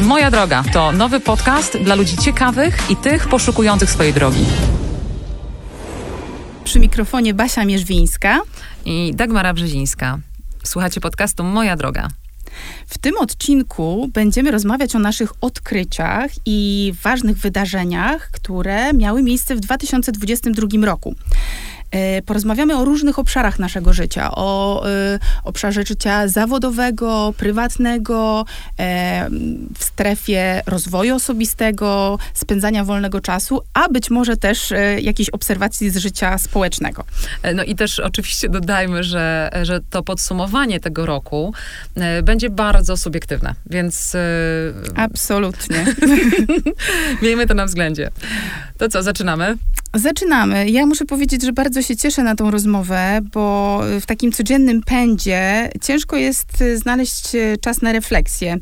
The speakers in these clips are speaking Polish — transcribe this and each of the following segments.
Moja droga to nowy podcast dla ludzi ciekawych i tych poszukujących swojej drogi. Przy mikrofonie Basia Mierzwińska i Dagmara Brzezińska. Słuchacie podcastu Moja droga. W tym odcinku będziemy rozmawiać o naszych odkryciach i ważnych wydarzeniach, które miały miejsce w 2022 roku. E, porozmawiamy o różnych obszarach naszego życia, o y, obszarze życia zawodowego, prywatnego, e, w strefie rozwoju osobistego, spędzania wolnego czasu, a być może też e, jakiejś obserwacji z życia społecznego. No i też oczywiście dodajmy, że, że to podsumowanie tego roku będzie bardzo subiektywne, więc... Absolutnie. Miejmy to na względzie. To co, zaczynamy? Zaczynamy. Ja muszę powiedzieć, że bardzo się cieszę na tą rozmowę, bo w takim codziennym pędzie ciężko jest znaleźć czas na refleksję.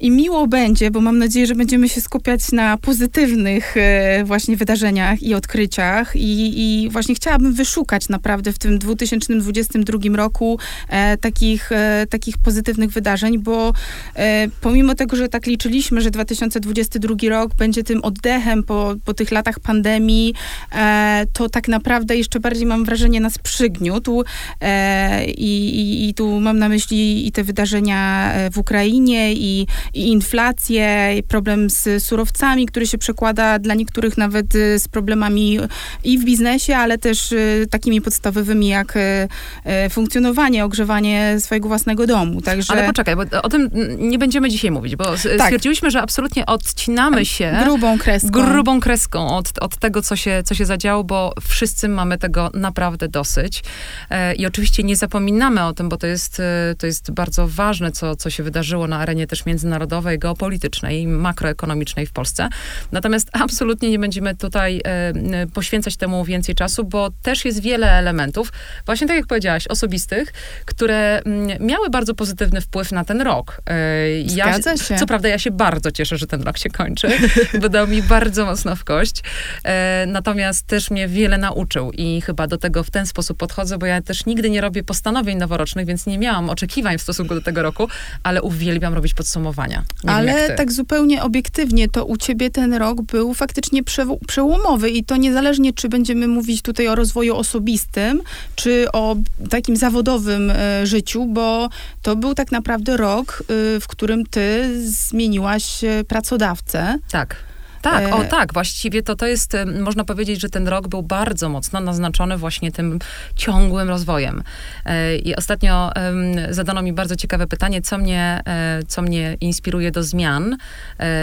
I miło będzie, bo mam nadzieję, że będziemy się skupiać na pozytywnych e, właśnie wydarzeniach i odkryciach. I, I, właśnie chciałabym wyszukać naprawdę w tym 2022 roku e, takich, e, takich pozytywnych wydarzeń, bo e, pomimo tego, że tak liczyliśmy, że 2022 rok będzie tym oddechem po, po tych latach pandemii, e, to tak naprawdę jeszcze bardziej mam wrażenie nas przygniótł. E, i, I tu mam na myśli i te wydarzenia w Ukrainie, i i inflację, i problem z surowcami, który się przekłada dla niektórych nawet y, z problemami i w biznesie, ale też y, takimi podstawowymi jak y, funkcjonowanie, ogrzewanie swojego własnego domu. Także... Ale poczekaj, bo o tym nie będziemy dzisiaj mówić, bo tak. stwierdziłyśmy, że absolutnie odcinamy się grubą kreską, grubą kreską od, od tego, co się, co się zadziało, bo wszyscy mamy tego naprawdę dosyć. E, I oczywiście nie zapominamy o tym, bo to jest, to jest bardzo ważne, co, co się wydarzyło na arenie też międzynarodowej międzynarodowej, geopolitycznej i makroekonomicznej w Polsce. Natomiast absolutnie nie będziemy tutaj e, poświęcać temu więcej czasu, bo też jest wiele elementów, właśnie tak jak powiedziałaś, osobistych, które miały bardzo pozytywny wpływ na ten rok. E, ja, Zgadza się. Co prawda ja się bardzo cieszę, że ten rok się kończy, bo dał mi bardzo mocno w kość. E, natomiast też mnie wiele nauczył i chyba do tego w ten sposób podchodzę, bo ja też nigdy nie robię postanowień noworocznych, więc nie miałam oczekiwań w stosunku do tego roku, ale uwielbiam robić podsumowania. Ale tak zupełnie obiektywnie, to u ciebie ten rok był faktycznie przełomowy i to niezależnie, czy będziemy mówić tutaj o rozwoju osobistym, czy o takim zawodowym e, życiu, bo to był tak naprawdę rok, e, w którym ty zmieniłaś e, pracodawcę. Tak. Tak, o e, tak, właściwie to, to jest, można powiedzieć, że ten rok był bardzo mocno naznaczony właśnie tym ciągłym rozwojem. E, I ostatnio zadano mi bardzo ciekawe pytanie, co mnie, e, co mnie inspiruje do zmian,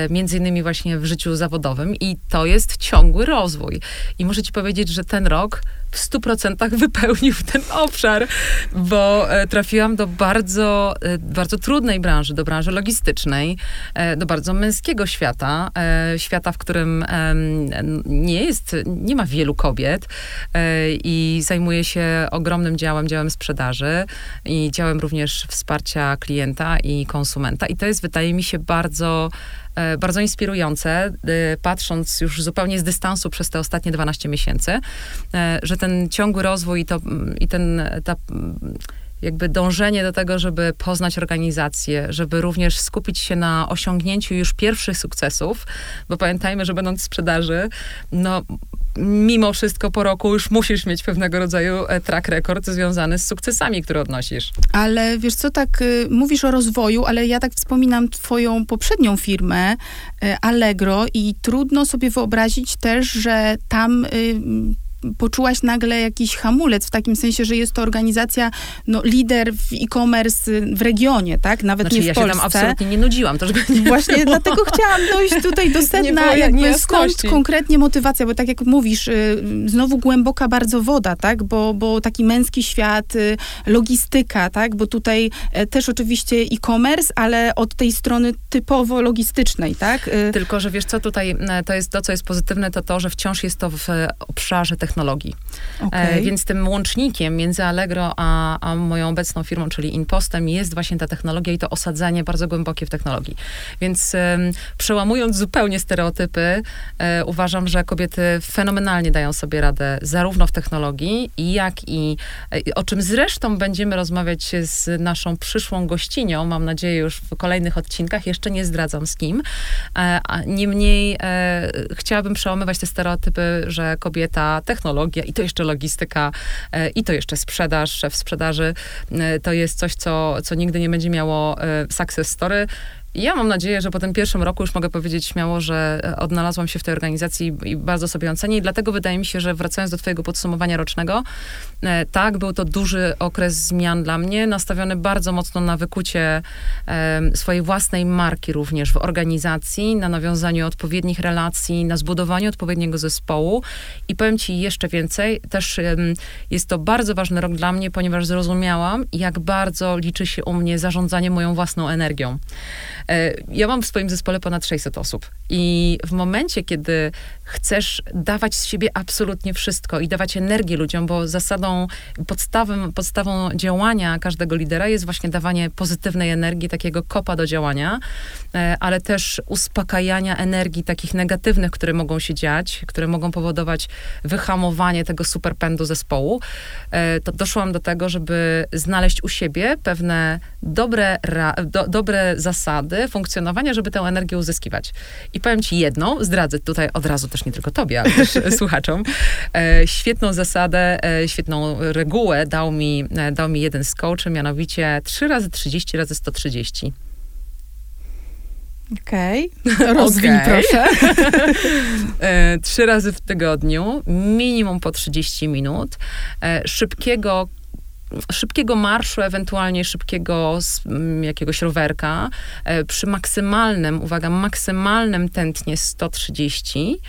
między innymi właśnie w życiu zawodowym i to jest ciągły rozwój. I muszę ci powiedzieć, że ten rok w stu procentach wypełnił ten obszar, bo e, trafiłam do bardzo, e, bardzo trudnej branży, do branży logistycznej, e, do bardzo męskiego świata, świata, w którym nie jest, nie ma wielu kobiet i zajmuję się ogromnym działem, działem sprzedaży i działem również wsparcia klienta i konsumenta. I to jest, wydaje mi się, bardzo bardzo inspirujące, e, patrząc już zupełnie z dystansu przez te ostatnie 12 miesięcy, e, że ten ciągły rozwój i, to, i ten, ta jakby dążenie do tego, żeby poznać organizację, żeby również skupić się na osiągnięciu już pierwszych sukcesów, bo pamiętajmy, że będąc w sprzedaży, no mimo wszystko po roku już musisz mieć pewnego rodzaju e, track record związany z sukcesami, które odnosisz. Ale wiesz co, tak y, mówisz o rozwoju, ale ja tak wspominam twoją poprzednią firmę, y, Allegro i trudno sobie wyobrazić też, że tam y, poczułaś nagle jakiś hamulec, w takim sensie, że jest to organizacja, no, lider w e-commerce w regionie, tak? Nawet znaczy, nie w ja Polsce. Ja się tam absolutnie nie nudziłam. To, żeby nie Właśnie było. dlatego chciałam dojść tutaj do sedna, jakby skąd konkretnie motywacja, bo tak jak mówisz, y, znowu głęboka bardzo woda, tak? Bo, bo taki męski świat, y, logistyka, tak? Bo tutaj e, też oczywiście e-commerce, ale od tej strony typowo logistycznej, tak? Y, Tylko, że wiesz co, tutaj e, to jest to, co jest pozytywne, to to, że wciąż jest to w obszarze technologii technologii. Okay. Więc tym łącznikiem między Allegro a, a moją obecną firmą, czyli Impostem, jest właśnie ta technologia i to osadzenie bardzo głębokie w technologii. Więc przełamując zupełnie stereotypy, e, uważam, że kobiety fenomenalnie dają sobie radę zarówno w technologii, jak i e, o czym zresztą będziemy rozmawiać z naszą przyszłą gościnią, mam nadzieję już w kolejnych odcinkach, jeszcze nie zdradzam z kim. E, niemniej e, chciałabym przełamywać te stereotypy, że kobieta, technologia i to jeszcze logistyka e, i to jeszcze sprzedaż, w sprzedaży e, to jest coś, co, co nigdy nie będzie miało e, success story. Ja mam nadzieję, że po tym pierwszym roku już mogę powiedzieć śmiało, że e, odnalazłam się w tej organizacji i bardzo sobie ją cenię. I dlatego wydaje mi się, że wracając do twojego podsumowania rocznego, e, tak, był to duży okres zmian dla mnie, nastawiony bardzo mocno na wykucie swojej własnej marki również w organizacji, na nawiązaniu odpowiednich relacji, na zbudowaniu odpowiedniego zespołu. I powiem ci jeszcze więcej, też jest to bardzo ważny rok dla mnie, ponieważ zrozumiałam, jak bardzo liczy się u mnie zarządzanie moją własną energią. E, ja mam w swoim zespole ponad 600 osób i w momencie, kiedy chcesz dawać z siebie absolutnie wszystko i dawać energię ludziom, bo zasadą, podstawą, podstawą działania każdego lidera jest właśnie dawanie pozytywnej energii, takiego kopa do działania, e, ale też uspokajania energii takich negatywnych, które mogą się dziać, które mogą powodować wyhamowanie tego superpędu zespołu, e, to doszłam do tego, żeby znaleźć u siebie pewne dobre, do, dobre zasady funkcjonowania, żeby tę energię uzyskiwać. I powiem ci jedną, zdradzę tutaj od razu też nie tylko tobie, ale też słuchaczom. E, świetną zasadę, e, świetną regułę dał mi, e, dał mi jeden z coachy, mianowicie 3 razy 30 razy 130. Okej, okay. rozwiń okay. proszę. e, trzy razy w tygodniu, minimum po 30 minut, e, szybkiego szybkiego marszu, ewentualnie szybkiego mm, jakiegoś rowerka, e, przy maksymalnym, uwaga, maksymalnym tętnie 130,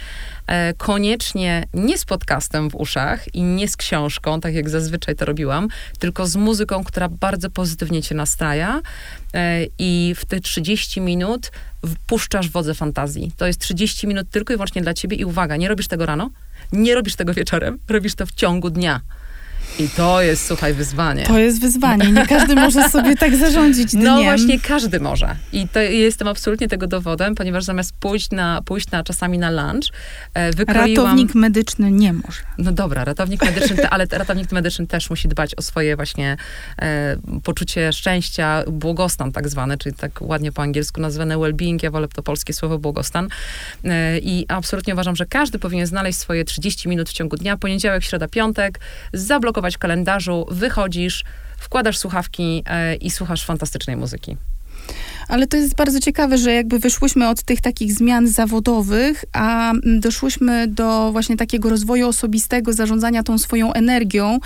e, koniecznie nie z podcastem w uszach i nie z książką, tak jak zazwyczaj to robiłam, tylko z muzyką, która bardzo pozytywnie cię nastraja e, i w te 30 minut wpuszczasz wodze fantazji. To jest 30 minut tylko i wyłącznie dla ciebie i uwaga, nie robisz tego rano, nie robisz tego wieczorem, robisz to w ciągu dnia. I to jest, słuchaj, wyzwanie. To jest wyzwanie. Nie każdy może sobie tak zarządzić no dniem. No właśnie, każdy może. I to, jestem absolutnie tego dowodem, ponieważ zamiast pójść na, pójść na czasami na lunch, e, wykroiłam... Ratownik medyczny nie może. No dobra, ratownik medyczny, ale ratownik medyczny też musi dbać o swoje właśnie e, poczucie szczęścia, błogostan tak zwany, czyli tak ładnie po angielsku nazwane well-being, ja wolę to polskie słowo błogostan. E, I absolutnie uważam, że każdy powinien znaleźć swoje 30 minut w ciągu dnia, poniedziałek, środa, piątek, zablokować w kalendarzu, wychodzisz, wkładasz słuchawki e, i słuchasz fantastycznej muzyki. Ale to jest bardzo ciekawe, że jakby wyszłyśmy od tych takich zmian zawodowych, a doszłyśmy do właśnie takiego rozwoju osobistego, zarządzania tą swoją energią.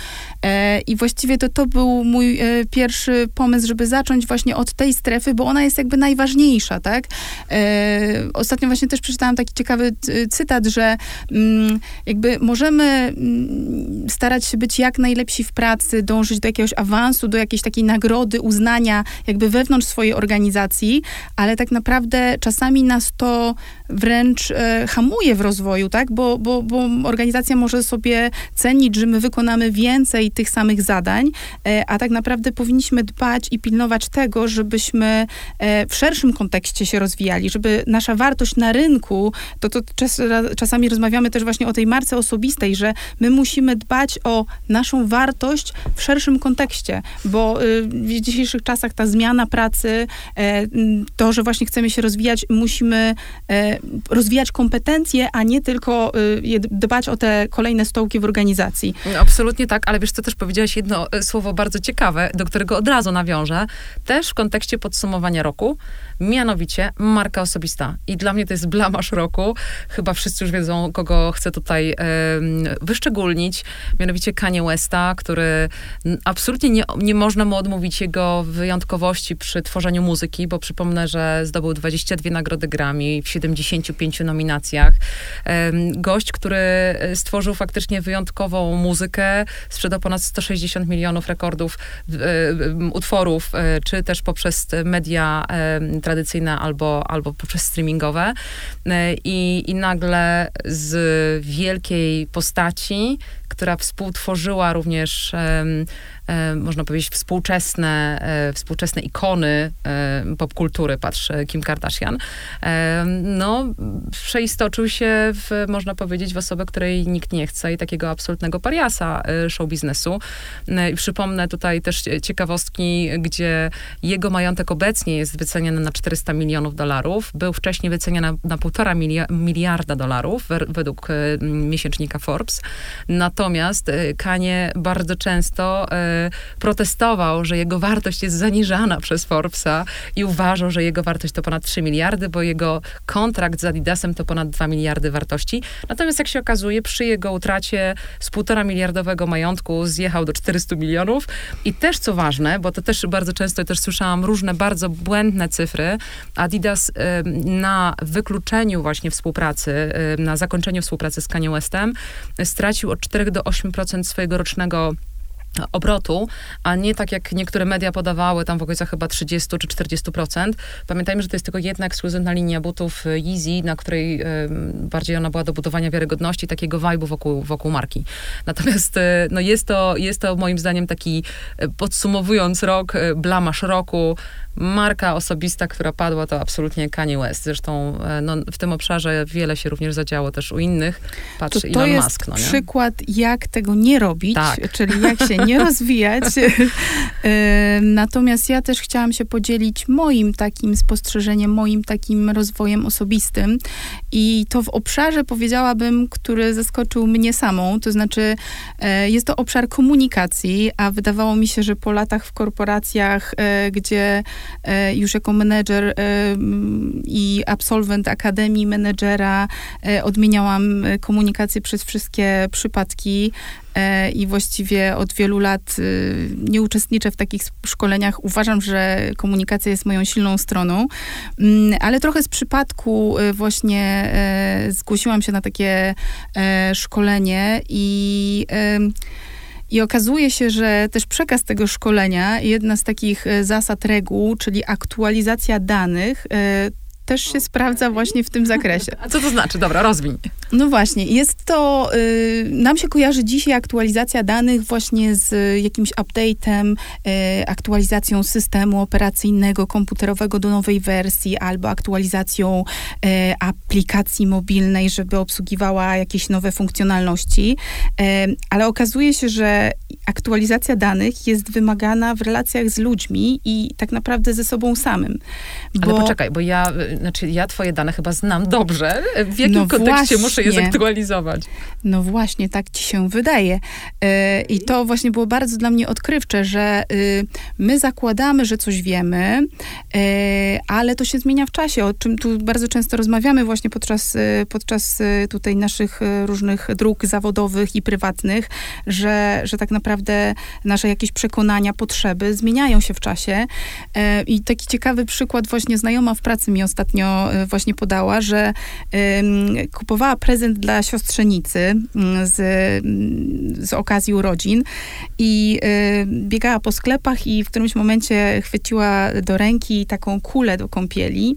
E, I właściwie to, to był mój e, pierwszy pomysł, żeby zacząć właśnie od tej strefy, bo ona jest jakby najważniejsza, tak? E, ostatnio właśnie też przeczytałam taki ciekawy cytat, że mm, jakby możemy mm, starać się być jak najlepsi w pracy, dążyć do jakiegoś awansu, do jakiejś takiej nagrody, uznania jakby wewnątrz swojej organizacji, organizacji, ale tak naprawdę czasami nas to wręcz e, hamuje w rozwoju, tak? Bo, bo, bo organizacja może sobie cenić, że my wykonamy więcej tych samych zadań, e, a tak naprawdę powinniśmy dbać i pilnować tego, żebyśmy e, w szerszym kontekście się rozwijali, żeby nasza wartość na rynku, to, to czas, czasami rozmawiamy też właśnie o tej marce osobistej, że my musimy dbać o naszą wartość w szerszym kontekście, bo y, w dzisiejszych czasach ta zmiana pracy, to, że właśnie chcemy się rozwijać, musimy e, rozwijać kompetencje, a nie tylko y, dbać o te kolejne stołki w organizacji. No, absolutnie tak, ale wiesz co, też powiedziałaś jedno e, słowo bardzo ciekawe, do którego od razu nawiążę, też w kontekście podsumowania roku, mianowicie marka osobista. I dla mnie to jest blamasz roku. Chyba wszyscy już wiedzą, kogo chcę tutaj wyszczególnić. Mianowicie Kanye Westa, który absolutnie nie, nie można mu odmówić jego wyjątkowości przy tworzeniu muzyki, bo przypomnę, że zdobył 22 nagrody Grammy w 75 nominacjach. Gość, który stworzył faktycznie wyjątkową muzykę, sprzedał ponad 160 milionów rekordów utworów, czy też poprzez media tradycyjne albo, albo poprzez streamingowe. I, I nagle z wielkiej postaci, która współtworzyła również E, można powiedzieć, współczesne, e, współczesne ikony e, popkultury, patrz, Kim Kardashian, no, przeistoczył się w, można powiedzieć, w osobę, której nikt nie chce i takiego absolutnego pariasa show biznesu. Przypomnę tutaj też ciekawostki, gdzie jego majątek obecnie jest wyceniany na 400 milionów dolarów. Był wcześniej wyceniany na 1,5 miliarda dolarów według miesięcznika Forbes. Natomiast Kanie bardzo często protestował, że jego wartość jest zaniżana przez Forbesa i uważał, że jego wartość to ponad 3 miliardy, bo jego kontrakt z Adidasem to ponad 2 miliardy wartości. Natomiast jak się okazuje, przy jego utracie z półtora miliardowego majątku zjechał do 400 milionów. I też co ważne, bo to też bardzo często też słyszałam różne bardzo błędne cyfry, Adidas na wykluczeniu właśnie współpracy, na zakończeniu współpracy z Kanye Westem stracił od 4 do 8% swojego rocznego obrotu, a nie tak jak niektóre media podawały, tam w okolicach chyba 30 czy 40%. Pamiętajmy, że to jest tylko jedna ekskluzywna linia butów e, Yeezy, na której y, bardziej ona była do budowania wiarygodności, takiego vibe'u wokół, wokół marki. Natomiast y, no jest, to, jest to moim zdaniem taki, podsumowując rok, blamasz roku, marka osobista, która padła, to absolutnie Kanye West. Zresztą no, w tym obszarze wiele się również zadziało też u innych. Patrz, to, to Elon jest Musk. No, przykład, jak tego nie robić, tak. czyli jak się nie rozwijać. Natomiast ja też chciałam się podzielić moim takim spostrzeżeniem, moim takim rozwojem osobistym. I to w obszarze, powiedziałabym, który zaskoczył mnie samą. To znaczy, e, jest to obszar komunikacji, a wydawało mi się, że po latach w korporacjach, e, gdzie e, już jako menedżer i absolwent Akademii Menedżera odmieniałam komunikację przez wszystkie przypadki, i właściwie od wielu lat y, nie uczestniczę w takich szkoleniach. Uważam, że komunikacja jest moją silną stroną, mm, ale trochę z przypadku y, właśnie e, zgłosiłam się na takie e, szkolenie i i okazuje się, że też przekaz tego szkolenia, jedna z takich zasad reguł, czyli aktualizacja danych, też się sprawdza właśnie w tym zakresie. A co to znaczy? Dobra, rozwiń. No właśnie, jest to, y, nam się kojarzy dzisiaj aktualizacja danych właśnie z jakimś update'em, y, aktualizacją systemu operacyjnego, komputerowego do nowej wersji, albo aktualizacją y, aplikacji mobilnej, żeby obsługiwała jakieś nowe funkcjonalności. Y, ale okazuje się, że aktualizacja danych jest wymagana w relacjach z ludźmi i tak naprawdę ze sobą samym. Bo... Ale poczekaj, bo ja znaczy ja twoje dane chyba znam dobrze. W jakim no kontekście właśnie. muszę je zaktualizować? No właśnie, tak ci się wydaje. Yy, I to właśnie było bardzo dla mnie odkrywcze, że yy, my zakładamy, że coś wiemy, yy, ale to się zmienia w czasie, o czym tu bardzo często rozmawiamy właśnie podczas, podczas tutaj naszych różnych dróg zawodowych i prywatnych, że, że tak naprawdę nasze jakieś przekonania, potrzeby zmieniają się w czasie. I taki ciekawy przykład właśnie znajoma w pracy mi ostatnio ostatnio e, właśnie podała, że kupowała prezent dla siostrzenicy mm, z, mm, z okazji urodzin i e, biegała po sklepach i w którymś momencie chwyciła do ręki taką kulę do kąpieli.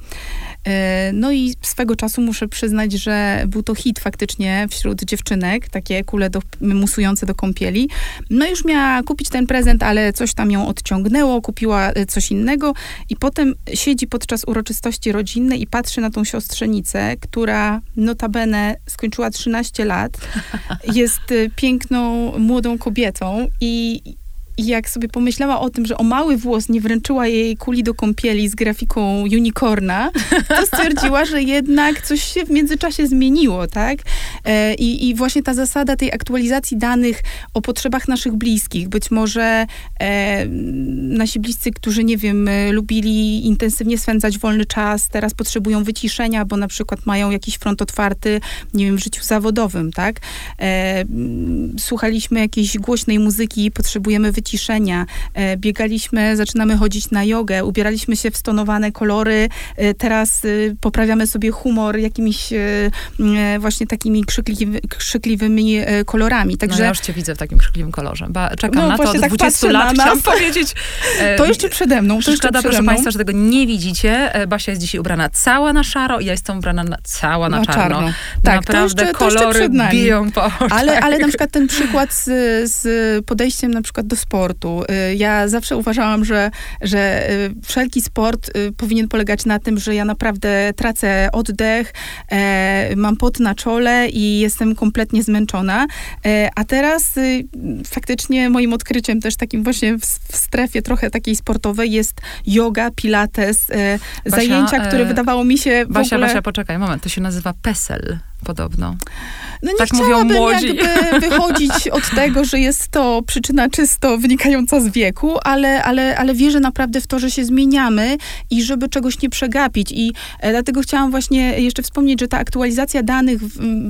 E, no i swego czasu muszę przyznać, że był to hit faktycznie wśród dziewczynek, takie kule do, musujące do kąpieli. No już miała kupić ten prezent, ale coś tam ją odciągnęło, kupiła e, coś innego i potem siedzi podczas uroczystości rodzinnej i patrzy na tą siostrzenicę, która notabene skończyła 13 lat, jest e, piękną, młodą kobietą i i jak sobie pomyślała o tym, że o mały włos nie wręczyła jej kuli do kąpieli z grafiką unicorna, to stwierdziła, że jednak coś się w międzyczasie zmieniło, tak? E, I, I właśnie ta zasada tej aktualizacji danych o potrzebach naszych bliskich, być może e, nasi bliscy, którzy, nie wiem, e, lubili intensywnie spędzać wolny czas, teraz potrzebują wyciszenia, bo na przykład mają jakiś front otwarty, nie wiem, w życiu zawodowym, tak? E, słuchaliśmy jakiejś głośnej muzyki, potrzebujemy wyciszenia, e, biegaliśmy, zaczynamy chodzić na jogę, ubieraliśmy się w stonowane kolory, e, teraz e, poprawiamy sobie humor jakimiś właśnie takimi krzykliwy, krzykliwymi kolorami. Także... No ja już cię widzę w takim krzykliwym kolorze. Ba, czekam no, na to od tak 20 lat, chciałam powiedzieć. To jeszcze przede mną. To Szkoda, jeszcze proszę mną. Państwa, że tego nie widzicie. Basia jest dzisiaj ubrana cała na szaro i ja jestem ubrana na, cała na, na czarno. czarno. Tak, Naprawdę to jeszcze, kolory to biją po oczach. Ale, ale na przykład ten przykład z, z podejściem na przykład do sportu. Y, ja zawsze uważałam, że, że y, wszelki sport y, powinien polegać na tym, że ja naprawdę tracę oddech, e, mam pot na czole i jestem kompletnie zmęczona. E, a teraz faktycznie moim odkryciem też takim właśnie w, w strefie trochę takiej sportowej jest yoga, pilates, e, Basia, zajęcia, które wydawało mi się w Basia, ogóle... Basia, poczekaj moment, to się nazywa PESEL podobno. No nie tak chciałabym młodzi. jakby wychodzić od tego, że jest to przyczyna czysto wynikająca z wieku, ale, ale, ale wierzę naprawdę w to, że się zmieniamy i żeby czegoś nie przegapić. I e, dlatego chciałam właśnie jeszcze wspomnieć, że ta aktualizacja danych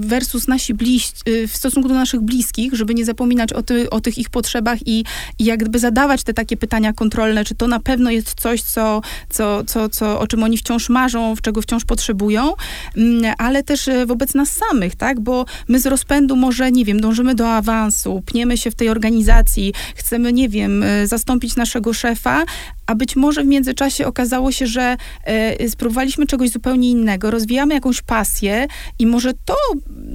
versus nasi bliś, y, w stosunku do naszych bliskich, żeby nie zapominać o, ty, o tych ich potrzebach i, i jakby zadawać te takie pytania kontrolne, czy to na pewno jest coś, co, co, co, co, o czym oni wciąż marzą, czego wciąż potrzebują, mm, ale też e, wobec nas samych, tak? Bo my z rozpędu może, nie wiem, dążymy do awansu, pniemy się w tej organizacji, chcemy, nie wiem, e, zastąpić naszego szefa, a być może w międzyczasie okazało się, że e, spróbowaliśmy czegoś zupełnie innego, rozwijamy jakąś pasję i może to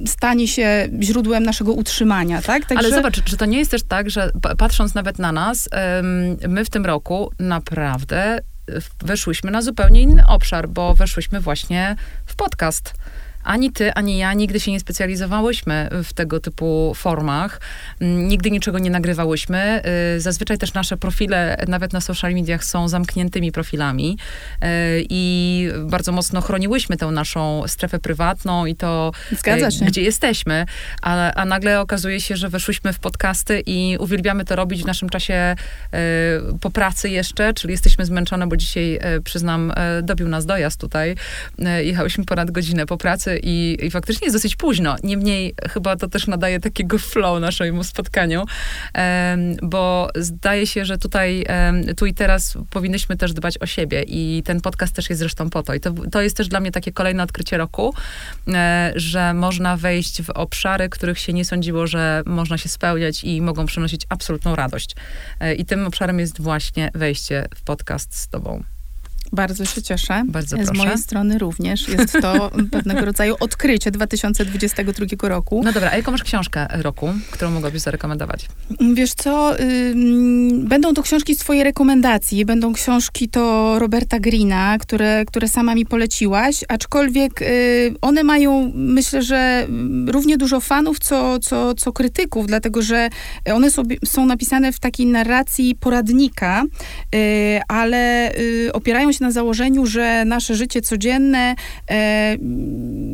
stanie się źródłem naszego utrzymania, tak? Także... Ale zobacz, czy to nie jest też tak, że patrząc nawet na nas, my w tym roku naprawdę weszłyśmy na zupełnie inny obszar, bo weszłyśmy właśnie w podcast ani ty, ani ja nigdy się nie specjalizowałyśmy w tego typu formach. Mm, nigdy niczego nie nagrywałyśmy. Y, zazwyczaj też nasze profile, nawet na social mediach, są zamkniętymi profilami y, i bardzo mocno chroniłyśmy tę naszą strefę prywatną i to, y, gdzie jesteśmy. A, a nagle okazuje się, że weszłyśmy w podcasty i uwielbiamy to robić w naszym czasie po pracy jeszcze, czyli jesteśmy zmęczone, bo dzisiaj, przyznam, dobił nas dojazd tutaj. Jechałyśmy ponad godzinę po pracy i, i faktycznie jest dosyć późno. Niemniej chyba to też nadaje takiego flow naszemu spotkaniu, bo zdaje się, że tutaj, tu i teraz powinnyśmy też dbać o siebie i ten podcast też jest zresztą po to. I to, to jest też dla mnie takie kolejne odkrycie roku, e, że można wejść w obszary, których się nie sądziło, że można się spełniać i mogą przynosić absolutną radość. E, I tym obszarem jest właśnie wejście w podcast z tobą. Bardzo się cieszę. Bardzo Z proszę. mojej strony również. Jest to pewnego rodzaju odkrycie 2022 roku. No dobra, a jaką masz książkę roku, którą mogłabyś zarekomendować? Wiesz co, będą to książki z twojej rekomendacji. Będą książki to Roberta Greena, które, które sama mi poleciłaś, aczkolwiek y, one mają, myślę, że równie dużo fanów, co, co, co krytyków, dlatego, że one sobie, są napisane w takiej narracji poradnika, y, ale y, opierają się na założeniu, że nasze życie codzienne e,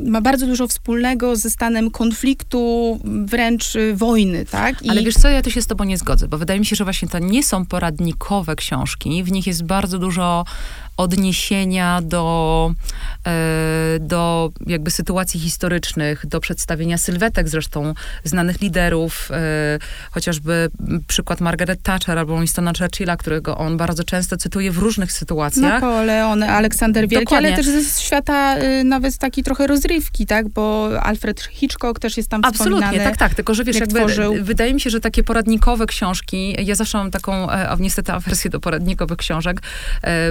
ma bardzo dużo wspólnego ze stanem konfliktu, wręcz y, wojny, tak? I... Ale wiesz co, ja tu się z tobą nie zgodzę, bo wydaje mi się, że właśnie to nie są poradnikowe książki, w nich jest bardzo dużo odniesienia do, e, do jakby sytuacji historycznych, do przedstawienia sylwetek zresztą znanych liderów, e, chociażby przykład Margaret Thatcher albo Winstona Churchilla, którego on bardzo często cytuje w różnych sytuacjach. Napoleon, Aleksander Wielki, Dokładnie. ale też ze świata y, nawet taki trochę rozrywki, tak, bo Alfred Hitchcock też jest tam Absolutnie, wspominany. tak, tak, tylko że wiesz, jakby tworzył. wydaje mi się, że takie poradnikowe książki, ja zawsze mam taką, e, niestety awersję do poradnikowych książek,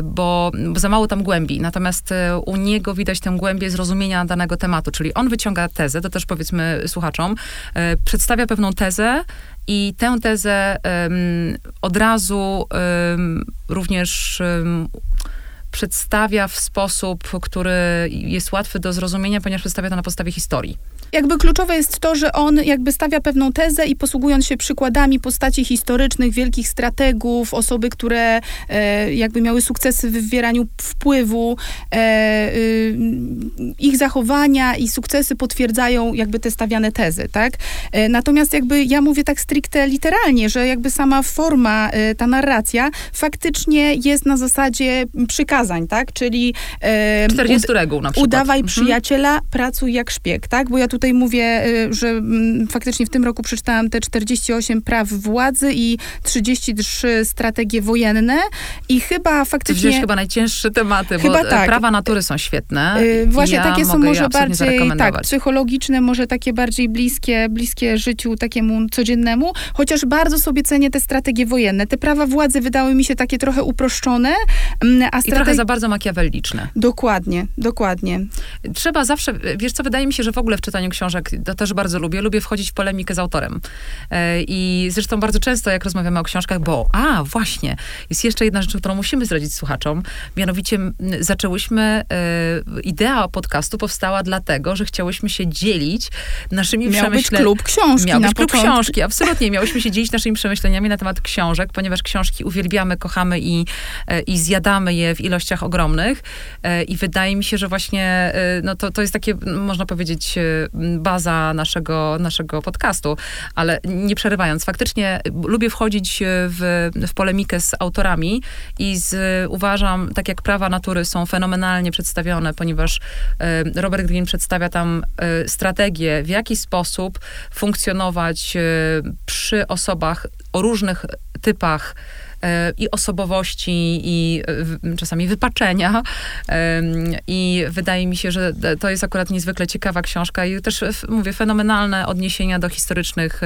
bo za mało tam głębi. Natomiast e, u niego widać tę głębię zrozumienia danego tematu, czyli on wyciąga tezę, to też powiedzmy słuchaczom, e, przedstawia pewną tezę i tę tezę um, od razu um, również um, przedstawia w sposób, który jest łatwy do zrozumienia, ponieważ przedstawia to na podstawie historii. Jakby kluczowe jest to, że on jakby stawia pewną tezę i posługując się przykładami postaci historycznych, wielkich strategów, osoby, które e, jakby miały sukcesy w wywieraniu wpływu, e, y, ich zachowania i sukcesy potwierdzają jakby te stawiane tezy, tak? E, natomiast jakby ja mówię tak stricte literalnie, że jakby sama forma, e, ta narracja faktycznie jest na zasadzie przykazań, tak? Czyli... E, 40 ud- reguł na przykład. Udawaj mhm. przyjaciela, pracuj jak szpieg, tak? Bo ja tutaj mówię, y, że mm, faktycznie w tym roku przeczytałam te 48 praw władzy i 33 strategie wojenne i chyba faktycznie... Wziąłeś chyba najcięższe tematy, chyba bo tak. prawa natury są świetne. Yy, właśnie ja takie są może bardziej tak, psychologiczne, może takie bardziej bliskie, bliskie życiu takiemu codziennemu, chociaż bardzo sobie cenię te strategie wojenne. Te prawa władzy wydały mi się takie trochę uproszczone, mm, a I trochę za bardzo makiawelliczne. Dokładnie, dokładnie. Trzeba zawsze, wiesz co, wydaje mi się, że w ogóle w czytaniu książek, to też bardzo lubię, lubię wchodzić w polemikę z autorem. E, I zresztą bardzo często, jak rozmawiamy o książkach, bo, a, właśnie, jest jeszcze jedna rzecz, którą musimy zdradzić słuchaczom, mianowicie zaczęłyśmy, e, idea podcastu powstała dlatego, że chciałyśmy się dzielić naszymi przemyśleniami. Miał być klub książki Miał być klub początku. książki, absolutnie. Miałyśmy się dzielić naszymi przemyśleniami na temat książek, ponieważ książki uwielbiamy, kochamy i, e, i zjadamy je w ilościach ogromnych. I wydaje mi się, że właśnie no to, to jest takie, można powiedzieć, baza naszego, naszego podcastu, ale nie przerywając, faktycznie lubię wchodzić w, w polemikę z autorami i z, uważam, tak jak prawa natury są fenomenalnie przedstawione, ponieważ e, Robert Greene przedstawia tam e, strategię, w jaki sposób funkcjonować e, przy osobach o różnych typach E, i osobowości, i e, czasami wypaczenia. I wydaje mi się, że to jest akurat niezwykle ciekawa książka i też, mówię, fenomenalne odniesienia do historycznych,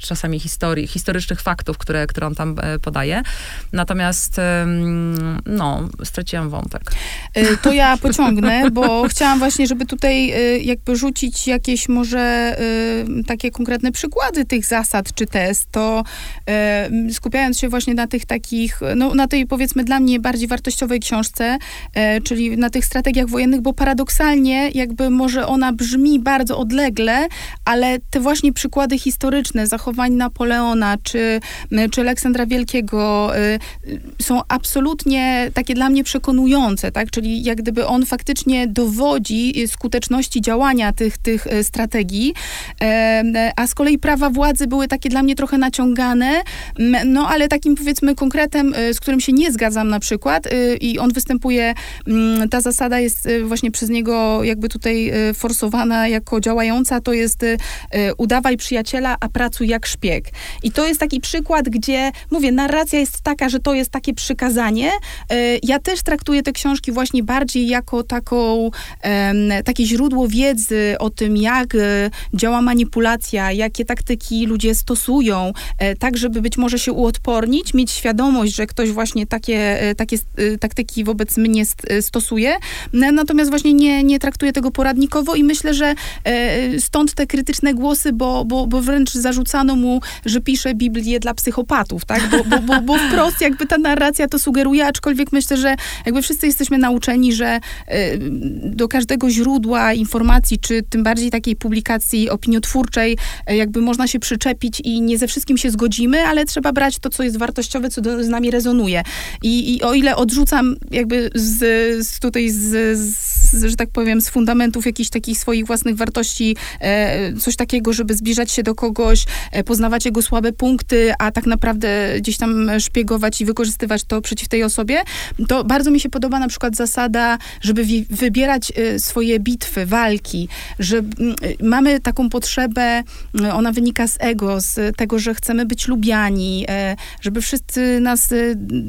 czasami historii, historycznych faktów, które, które on tam podaje. Natomiast, no, straciłam wątek. To ja pociągnę, bo chciałam właśnie, żeby tutaj jakby rzucić jakieś może takie konkretne przykłady tych zasad czy test, to skupiając skupiając się właśnie na tych takich, no na tej powiedzmy dla mnie bardziej wartościowej książce, e, czyli na tych strategiach wojennych, bo paradoksalnie jakby może ona brzmi bardzo odlegle, ale te właśnie przykłady historyczne zachowań Napoleona czy, czy Aleksandra Wielkiego e, są absolutnie takie dla mnie przekonujące, tak? Czyli jak gdyby on faktycznie dowodzi skuteczności działania tych, tych e, strategii, e, a z kolei prawa władzy były takie dla mnie trochę naciągane, no ale takim powiedzmy konkretem, y, z którym się nie zgadzam na przykład y, i on występuje, mm, ta zasada jest y, właśnie przez niego jakby tutaj forsowana jako działająca, to jest udawaj przyjaciela, a pracuj jak szpieg. I to jest taki przykład, gdzie, mówię, narracja jest taka, że to jest takie przykazanie. Ja też traktuję te książki właśnie bardziej jako taką, takie źródło wiedzy o tym, jak działa manipulacja, jakie taktyki ludzie stosują, tak żeby być może się uodpornić uodpornić, mieć świadomość, że ktoś właśnie takie, e, takie e, taktyki wobec mnie e, stosuje, natomiast właśnie nie, nie traktuje tego poradnikowo i myślę, że stąd te krytyczne głosy, bo, bo, bo wręcz zarzucano mu, że pisze Biblię dla psychopatów, tak? Bo, bo, bo, bo wprost jakby ta narracja to sugeruje, aczkolwiek myślę, że jakby wszyscy jesteśmy nauczeni, że do każdego źródła informacji, czy tym bardziej takiej publikacji opiniotwórczej, jakby można się przyczepić i nie ze wszystkim się zgodzimy, ale trzeba brać to, co jest wartościowe, co do, z nami rezonuje. I, I, o ile odrzucam jakby z, z tutaj, z, z, że tak powiem, z fundamentów jakichś takich swoich własnych wartości, e, coś takiego, żeby zbliżać się do kogoś, e, poznawać jego słabe punkty, a tak naprawdę gdzieś tam szpiegować i wykorzystywać to przeciw tej osobie, to bardzo mi się podoba na przykład zasada, żeby wi- wybierać e, swoje bitwy, walki, że m, mamy taką potrzebę, ona wynika z ego, z tego, że chcemy być lubiani, e, żeby wszyscy nas e,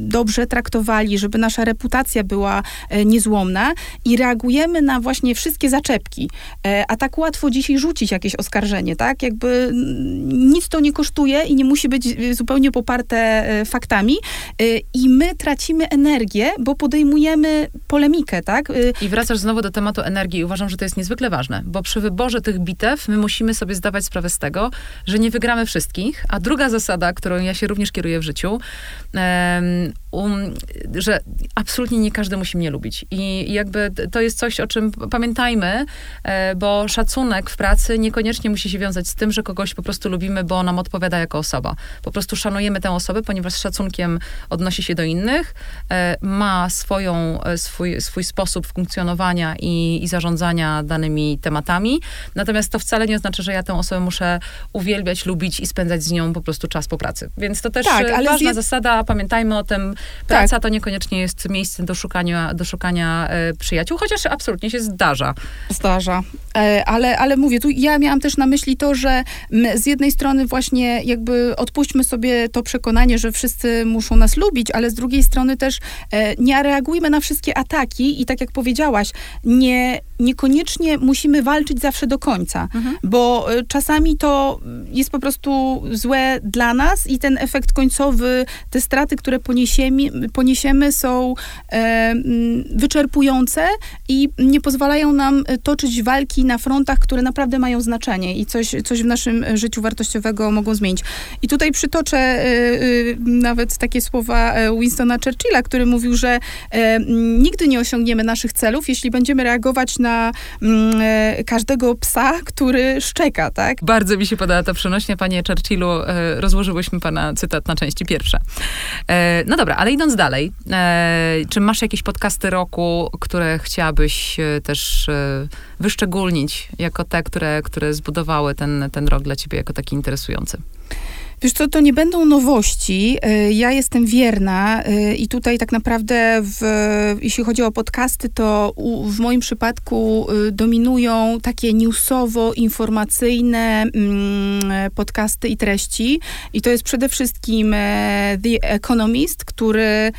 dobrze traktowali, żeby nasza reputacja była e, niezłomna i reagujemy na właśnie wszystkie zaczepki. E, a tak łatwo dzisiaj rzucić jakieś oskarżenie, tak? Jakby nic to nie kosztuje i nie musi być zupełnie poparte faktami i my tracimy energię, bo podejmujemy polemikę, tak? I wracasz znowu do tematu energii uważam, że to jest niezwykle ważne, bo przy wyborze tych bitew my musimy sobie zdawać sprawę z tego, że nie wygramy wszystkich, a druga zasada, którą ja się również kieruję w życiu, um, że absolutnie nie każdy musi mnie lubić. I jakby to jest coś, o czym pamiętajmy, e, bo szacunek w pracy niekoniecznie musi się wiązać z tym, że kogoś po prostu lubimy, bo nam odpowiada jako osoba. Po prostu szanujemy tę osobę, ponieważ z szacunkiem odnosi się do innych, e, ma swoją, e, swój, swój sposób funkcjonowania i, i zarządzania danymi tematami. Natomiast to wcale nie oznacza, że ja tę osobę muszę uwielbiać, lubić i spędzać z nią po prostu czas po pracy. Więc to też tak, ważna zasada, pamiętajmy o tym, praca tak. to niekoniecznie jest miejsce do szukania, do szukania e, przyjaciół, chociaż absolutnie się zdarza. Zdarza. E, ale, ale mówię, tu ja miałam też na myśli to, że z jednej strony właśnie jakby odpuśćmy sobie to przekonanie, że wszyscy muszą nas lubić, ale z drugiej strony też e, nie reagujmy na wszystkie ataki i tak jak powiedziałaś, nie, niekoniecznie musimy walczyć zawsze do końca, mhm. bo e, czasami to jest po prostu złe dla nas i ten efekt końcowy, te straty, które poniesiemy, poniesiemy są e, wyczerpujące i nie pozwalają nam toczyć walki na frontach, które naprawdę mają znaczenie i coś, coś w naszym życiu wartościowego mogą zmienić. I tutaj przytoczę y, y, nawet takie słowa e, Winstona Churchilla, który mówił, że e, nigdy nie osiągniemy naszych celów, jeśli będziemy reagować na mm, e, każdego psa, który szczeka, tak? Bardzo mi się podoba ta przenośnia, panie Churchillu. Rozłożyłyśmy pana cytat na części pierwsze. No dobra, ale idąc dalej, czy masz jakieś podcasty roku, które chciałabyś też wyszczególnić jako te, które, które zbudowały ten, ten rok dla ciebie jako taki interesujący? Wiesz co, to nie będą nowości. E, ja jestem wierna e, i tutaj tak naprawdę, w, jeśli chodzi o podcasty, to w moim przypadku e, dominują takie newsowo-informacyjne mm, podcasty i treści. I to jest przede wszystkim The Economist, który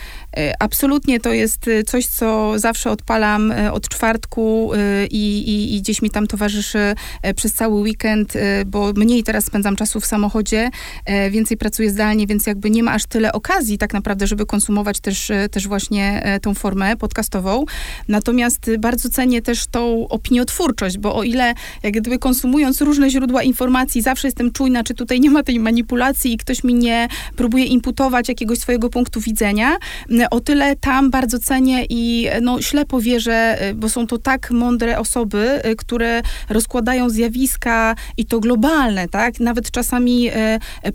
absolutnie to jest coś, co zawsze odpalam od czwartku i, i, i gdzieś mi tam towarzyszy przez cały weekend, bo mniej teraz spędzam czasu w samochodzie więcej pracuje zdalnie, więc jakby nie ma aż tyle okazji tak naprawdę, żeby konsumować też, e, też właśnie e, tą formę podcastową. Natomiast bardzo cenię też tą opiniotwórczość, bo o ile jak gdyby konsumując różne źródła informacji, zawsze jestem czujna, czy tutaj nie ma tej manipulacji i ktoś mi nie próbuje imputować jakiegoś swojego punktu widzenia, o tyle tam bardzo cenię i no, ślepo wierzę, bo są to tak mądre osoby, które rozkładają zjawiska i to globalne, tak? Nawet czasami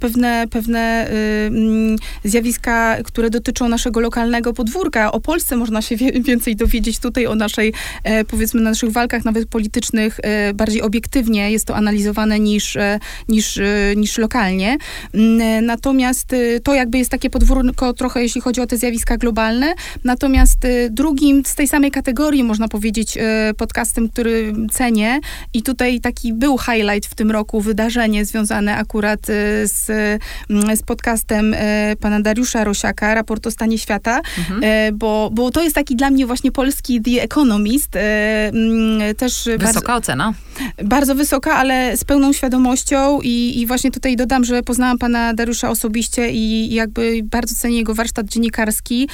pewne, pewne y, mm, zjawiska, które dotyczą naszego lokalnego podwórka. O Polsce można się więcej dowiedzieć tutaj, o naszej, e, powiedzmy, naszych walkach nawet politycznych e, bardziej obiektywnie jest to analizowane niż, e, niż, niż lokalnie. Mm, natomiast to jakby jest takie podwórko trochę, jeśli chodzi o te zjawiska globalne. Natomiast drugim z tej samej kategorii, można powiedzieć, podcastem, który cenię i tutaj taki był highlight w tym roku, wydarzenie związane akurat z z podcastem e, pana Dariusza Rosiaka, raport o stanie świata, mhm. E, bo, bo to jest taki dla mnie właśnie polski The Economist. E, mm, też wysoka bardzo, ocena. Bardzo wysoka, ale z pełną świadomością i, i właśnie tutaj dodam, że poznałam pana Dariusza osobiście i jakby bardzo cenię jego warsztat dziennikarski,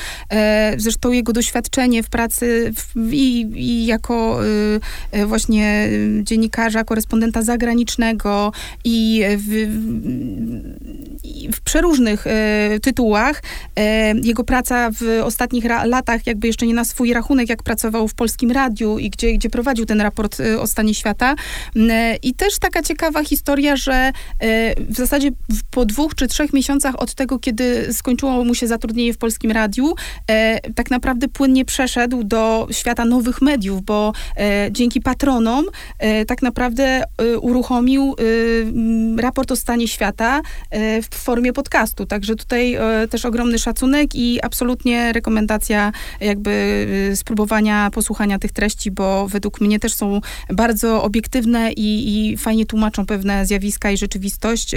zresztą jego doświadczenie w pracy w, i, i jako właśnie dziennikarza, korespondenta zagranicznego i w, w przeróżnych e, tytułach. E, jego praca w ostatnich latach, jakby jeszcze nie na swój rachunek, jak pracował w Polskim Radiu i gdzie, gdzie prowadził ten raport e, o stanie świata. I też taka ciekawa historia, że w zasadzie po dwóch czy trzech miesiącach od tego, kiedy skończyło mu się zatrudnienie w Polskim Radiu, tak naprawdę płynnie przeszedł do świata nowych mediów, bo dzięki patronom tak naprawdę uruchomił raport o stanie świata, w formie podcastu. Także tutaj e, też ogromny szacunek i absolutnie rekomendacja jakby e, spróbowania posłuchania tych treści, bo według mnie też są bardzo obiektywne i, i fajnie tłumaczą pewne zjawiska i rzeczywistość.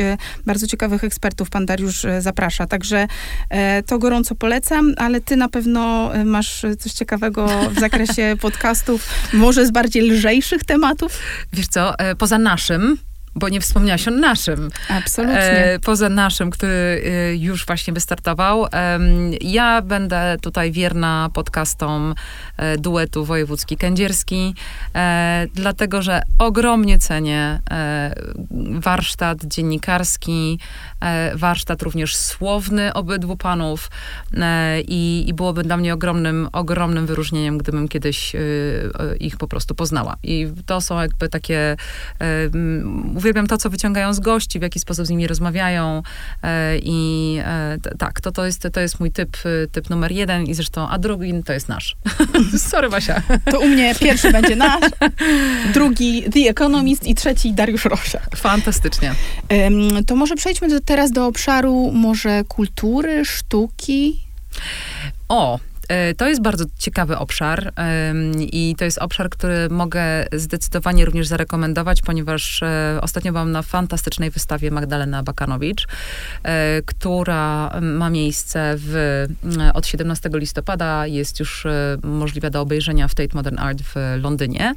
Bardzo ciekawych ekspertów pan Dariusz zaprasza. Także to gorąco polecam, ale ty na pewno masz coś ciekawego w zakresie podcastów, może z bardziej lżejszych tematów? Wiesz co, poza naszym, bo nie wspomniałaś o naszym. Absolutnie. E, poza naszym, który e, już właśnie wystartował. Ja będę tutaj wierna podcastom e, duetu wojewódzki kędzierski, dlatego, że ogromnie cenię warsztat dziennikarski, warsztat również słowny obydwu panów i, i byłoby dla mnie ogromnym, ogromnym wyróżnieniem, gdybym kiedyś ich po prostu poznała. I to są jakby takie uwielbiam to, co wyciągają z gości, w jaki sposób z nimi rozmawiają e, i e, tak, to, to, jest, to jest mój typ, typ numer jeden i zresztą, a drugi to jest nasz. Sorry, Basia. To u mnie pierwszy będzie nasz, drugi The Economist i trzeci Dariusz Rosiak. Fantastycznie. To może przejdźmy do, teraz do obszaru może kultury, sztuki. O, to jest bardzo ciekawy obszar i to jest obszar, który mogę zdecydowanie również zarekomendować, ponieważ e, ostatnio byłam na fantastycznej wystawie Magdalena Bakanowicz, e, która ma miejsce w, od 17 listopada, jest już możliwa do obejrzenia w Tate Modern Art w Londynie.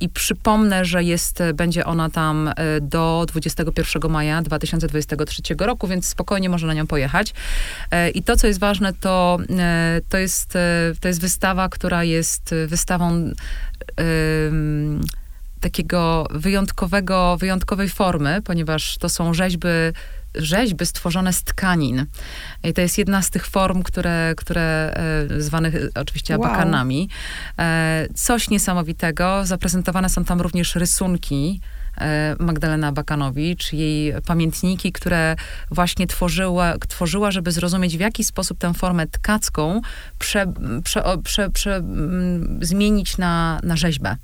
I przypomnę, że jest, będzie ona tam do 21 maja 2023 roku, więc spokojnie można na nią pojechać. I to, co jest ważne, to, to jest jest, e, to jest wystawa, która jest wystawą takiego wyjątkowego, wyjątkowej formy, ponieważ to są rzeźby rzeźby stworzone z tkanin. I to jest jedna z tych form, które, które e, zwanych oczywiście wow. abakanami. E, coś niesamowitego. Zaprezentowane są tam również rysunki E, Magdalena Bakanowicz, jej pamiętniki, które właśnie tworzyła, tworzyła, żeby zrozumieć, w jaki sposób tę formę tkacką prze, prze, prze, prze zmienić na, na rzeźbę.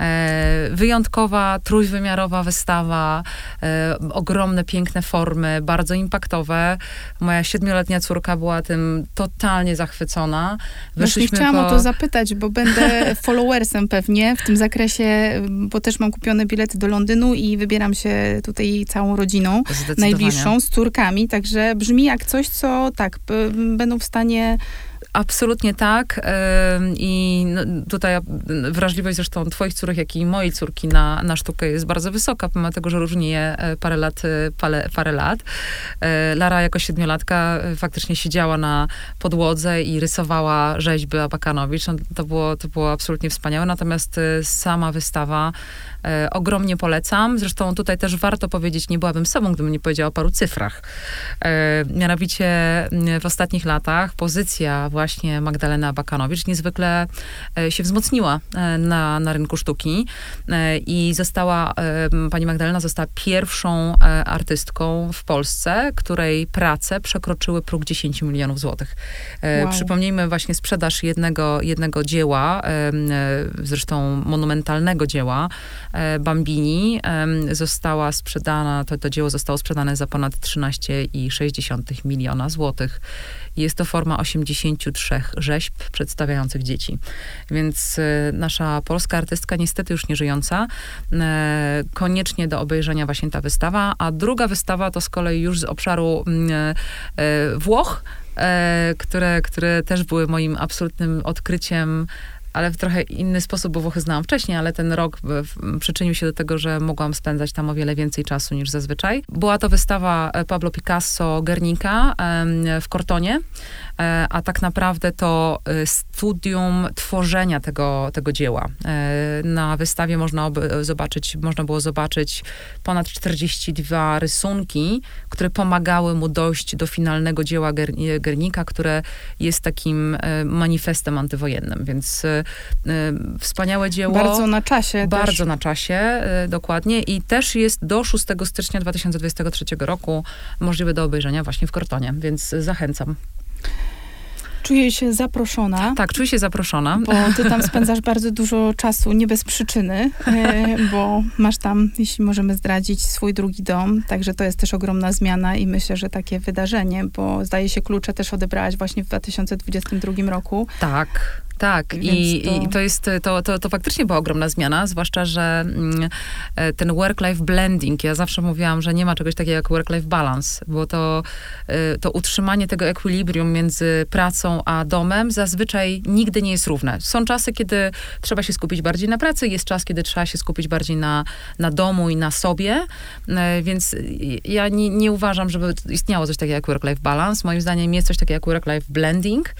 E, wyjątkowa, trójwymiarowa wystawa, e, ogromne, piękne formy, bardzo impaktowe. Moja siedmioletnia córka była tym totalnie zachwycona. Wyszliśmy chciałam po... o to zapytać, bo będę followersem pewnie w tym zakresie, bo też mam kupione bilety do Londynu Londynu i wybieram się tutaj całą rodziną najbliższą z córkami, także brzmi jak coś, co tak, będą w stanie Absolutnie tak. I no, tutaj wrażliwość zresztą twoich córek, jak i mojej córki na, na sztukę jest bardzo wysoka, pomimo tego, że różni je e, parę lat. E, parę, parę lat. E, Lara jako siedmiolatka faktycznie siedziała na podłodze i rysowała rzeźby Abakanowicz. No, to, było, to było absolutnie wspaniałe. Natomiast sama wystawa ogromnie polecam. Zresztą tutaj też warto powiedzieć, nie byłabym sobą, gdybym nie powiedziała o paru cyfrach. Mianowicie w ostatnich latach pozycja właśnie Magdalena Bakanowicz niezwykle e, się wzmocniła e, na, na rynku sztuki e, i została, pani Magdalena została pierwszą artystką w Polsce, której prace przekroczyły próg 10 milionów złotych. Wow. Przypomnijmy właśnie sprzedaż jednego, jednego dzieła, zresztą monumentalnego dzieła, Bambini, została sprzedana, to, to dzieło zostało sprzedane za ponad 13,6 miliona złotych. Jest to forma 83 rzeźb przedstawiających dzieci. Więc e, nasza polska artystka, niestety już nie żyjąca, e, koniecznie do obejrzenia właśnie ta wystawa. A druga wystawa to z kolei już z obszaru mm, e, Włoch, które, które też były moim absolutnym odkryciem ale w trochę inny sposób, bo Włochy znałam wcześniej, ale ten rok przyczynił się do tego, że mogłam spędzać tam o wiele więcej czasu niż zazwyczaj. Była to wystawa e, Pablo Picasso Guernica w Kortonie, e, a tak naprawdę to e, studium tworzenia tego, tego dzieła. Na wystawie można zobaczyć, można było zobaczyć ponad 42 rysunki, które pomagały mu dojść do finalnego dzieła Guernica, które jest takim manifestem antywojennym, więc wspaniałe dzieło. Bardzo na czasie. Bardzo też. na czasie, y, dokładnie. I też jest do 6 stycznia 2023 roku możliwe do obejrzenia właśnie w Kortonie, więc zachęcam. Czuję się zaproszona. Tak, czuję się zaproszona. Bo ty tam spędzasz bardzo dużo czasu, nie bez przyczyny, e, bo masz tam, jeśli możemy zdradzić, swój drugi dom. Także to jest też ogromna zmiana i myślę, że takie wydarzenie, bo zdaje się klucze też odebrałaś właśnie w 2022 roku. Tak. Tak, i to... i to jest, to, to, to faktycznie była ogromna zmiana, zwłaszcza, że mm, e, ten work-life blending, ja zawsze mówiłam, że nie ma czegoś takiego jak work-life balance, bo to, e, to utrzymanie tego ekwilibrium między pracą a domem zazwyczaj nigdy nie jest równe. Są czasy, kiedy trzeba się skupić bardziej na pracy, jest czas, kiedy trzeba się skupić bardziej na, na domu i na sobie, e, więc ja nie, nie uważam, żeby istniało coś takiego jak work-life balance. Moim zdaniem jest coś takiego jak work-life blending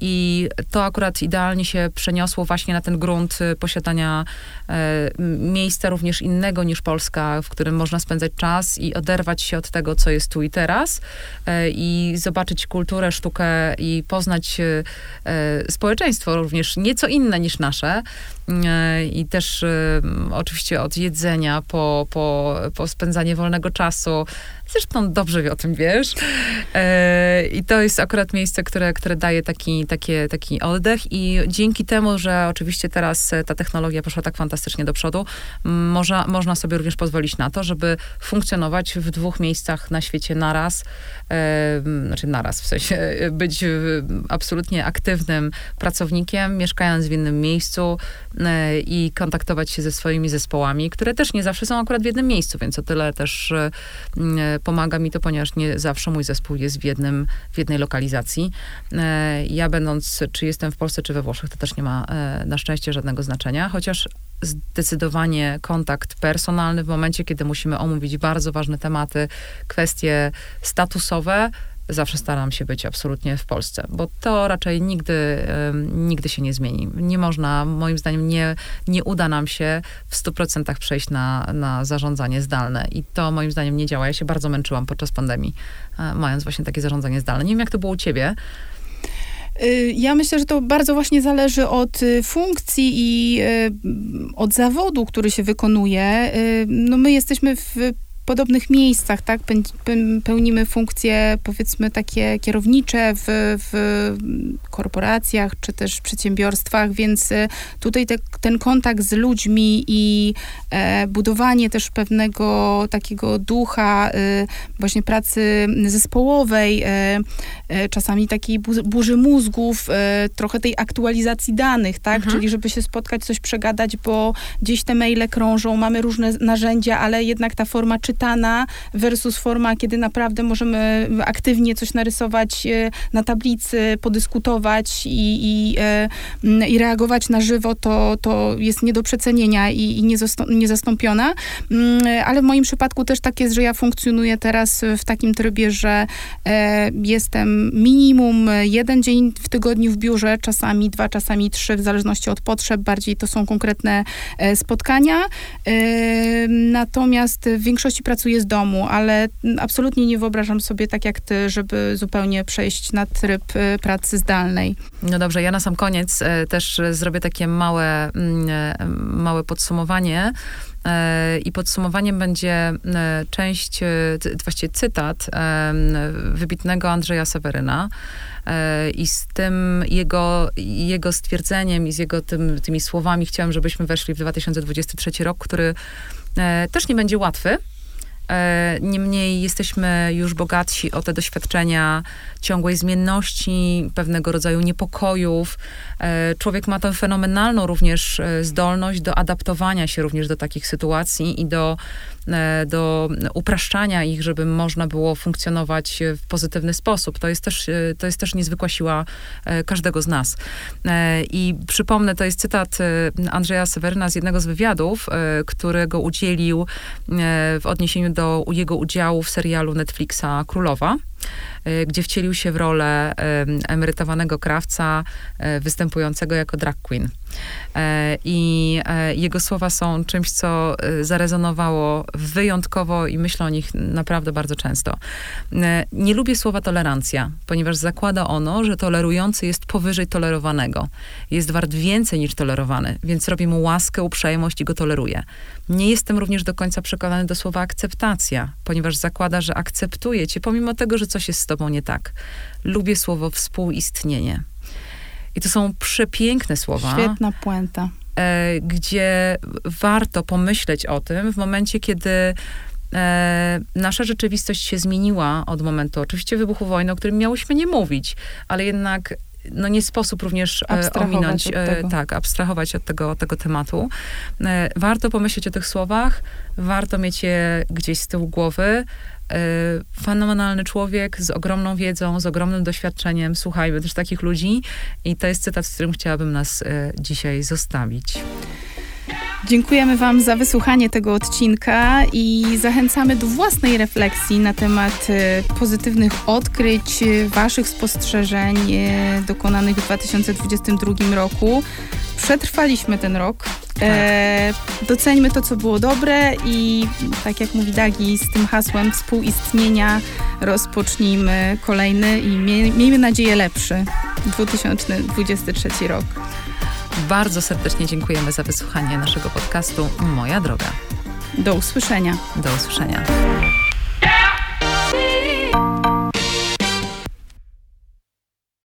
i to akurat idealnie się przeniosło właśnie na ten grunt y, posiadania e, miejsca również innego niż Polska, w którym można spędzać czas i oderwać się od tego, co jest tu i teraz e, i zobaczyć kulturę, sztukę i poznać e, społeczeństwo również nieco inne niż nasze. I też oczywiście od jedzenia po, po, po spędzanie wolnego czasu. Zresztą dobrze o tym wiesz. I to jest akurat miejsce, które, które daje taki, takie, taki oddech i dzięki temu, że oczywiście teraz ta technologia poszła tak fantastycznie do przodu, można, można sobie również pozwolić na to, żeby funkcjonować w dwóch miejscach na świecie naraz, e, znaczy naraz, w sensie być absolutnie aktywnym pracownikiem, mieszkając w innym miejscu e, i kontaktować się ze swoimi zespołami, które też nie zawsze są akurat w jednym miejscu, więc o tyle też e, pomaga mi to, ponieważ nie zawsze mój zespół jest w, jednym, w jednej lokalizacji. E, ja będąc, czy jestem w Polsce, czy we Włoszech, to też nie ma e, na szczęście żadnego znaczenia, chociaż zdecydowanie kontakt personalny w momencie, kiedy musimy omówić bardzo ważne tematy, kwestie statusowe, zawsze staram się być absolutnie w Polsce, bo to raczej nigdy, nigdy się nie zmieni. Nie można, moim zdaniem, nie, nie uda nam się w 100% przejść na, na zarządzanie zdalne i to moim zdaniem nie działa. Ja się bardzo męczyłam podczas pandemii, e, mając właśnie takie zarządzanie zdalne. Nie wiem, jak to było u ciebie, Y, ja myślę, że to bardzo właśnie zależy od y, funkcji i y, od zawodu, który się wykonuje. No my jesteśmy w podobnych miejscach, tak? Pełnimy funkcje, powiedzmy, takie kierownicze w, w korporacjach czy też przedsiębiorstwach, więc e, tutaj te, ten kontakt z ludźmi i e, budowanie też pewnego takiego ducha e, właśnie pracy zespołowej, e, czasami takiej burzy mózgów, trochę tej aktualizacji danych, tak? Mhm. Czyli żeby się spotkać, coś przegadać, bo gdzieś te maile krążą, mamy różne narzędzia, ale jednak ta forma czy czytana versus forma, kiedy naprawdę możemy aktywnie coś narysować e, na tablicy, podyskutować i, i, e, i reagować na żywo, to, to jest nie do przecenienia i, i niezastąpiona. Mm, ale w moim przypadku też tak jest, że ja funkcjonuję teraz w takim trybie, że e, jestem minimum jeden dzień w tygodniu w biurze, czasami dwa, czasami trzy, w zależności od potrzeb. Bardziej to są konkretne spotkania. Natomiast w większości pracuję z domu, ale absolutnie nie wyobrażam sobie tak jak ty, żeby zupełnie przejść na tryb y, pracy zdalnej. No dobrze, ja na sam koniec e, też zrobię takie małe, mm, małe podsumowanie. I podsumowaniem będzie część, właściwie cytat wybitnego Andrzeja Seweryna. I z tym jego, jego stwierdzeniem i z jego tym, tymi słowami chciałam, żebyśmy weszli w 2023 rok, który też nie będzie łatwy, niemniej jesteśmy już bogatsi o te doświadczenia ciągłej zmienności, pewnego rodzaju niepokojów. E, człowiek ma tę fenomenalną również e, zdolność do adaptowania się również do takich sytuacji i do, do upraszczania ich, żeby można było funkcjonować w pozytywny sposób. To jest też, to jest też niezwykła siła każdego z nas. I przypomnę, to jest cytat Andrzeja Seweryna z jednego z wywiadów, którego udzielił w odniesieniu do jego udziału w serialu Netflixa Królowa. Y, gdzie wcielił się w rolę emerytowanego krawca y, występującego jako drag queen. E, I e, jego słowa są czymś, co y, zarezonowało wyjątkowo i myślę o nich naprawdę bardzo często. E, nie lubię słowa tolerancja, ponieważ zakłada ono, że tolerujący jest powyżej tolerowanego. Jest wart więcej niż tolerowany, więc robi mu łaskę, uprzejmość i go toleruje. Nie jestem również do końca przekonany do słowa akceptacja, ponieważ zakłada, że akceptuje cię, pomimo tego, że coś jest z tobą nie tak. Lubię słowo współistnienie. I to są przepiękne słowa. Świetna puenta. E, gdzie warto pomyśleć o tym w momencie, kiedy e, nasza rzeczywistość się zmieniła od momentu oczywiście wybuchu wojny, o którym miałyśmy nie mówić, ale jednak no nie sposób również ominąć, tak, abstrahować od tego, tego tematu. Warto pomyśleć o tych słowach, warto mieć je gdzieś z tyłu głowy. Fenomenalny człowiek z ogromną wiedzą, z ogromnym doświadczeniem. Słuchajmy też takich ludzi. I to jest cytat, z którym chciałabym nas dzisiaj zostawić. Dziękujemy Wam za wysłuchanie tego odcinka i zachęcamy do własnej refleksji na temat e, pozytywnych odkryć, Waszych spostrzeżeń dokonanych w 2022 roku. Przetrwaliśmy ten rok. Tak. E, doceńmy to, co było dobre i tak jak mówi Dagi, z tym hasłem współistnienia rozpocznijmy kolejny i miejmy nadzieję lepszy 2023 rok. Bardzo serdecznie dziękujemy za wysłuchanie naszego podcastu Moja Droga. Do usłyszenia. Do usłyszenia.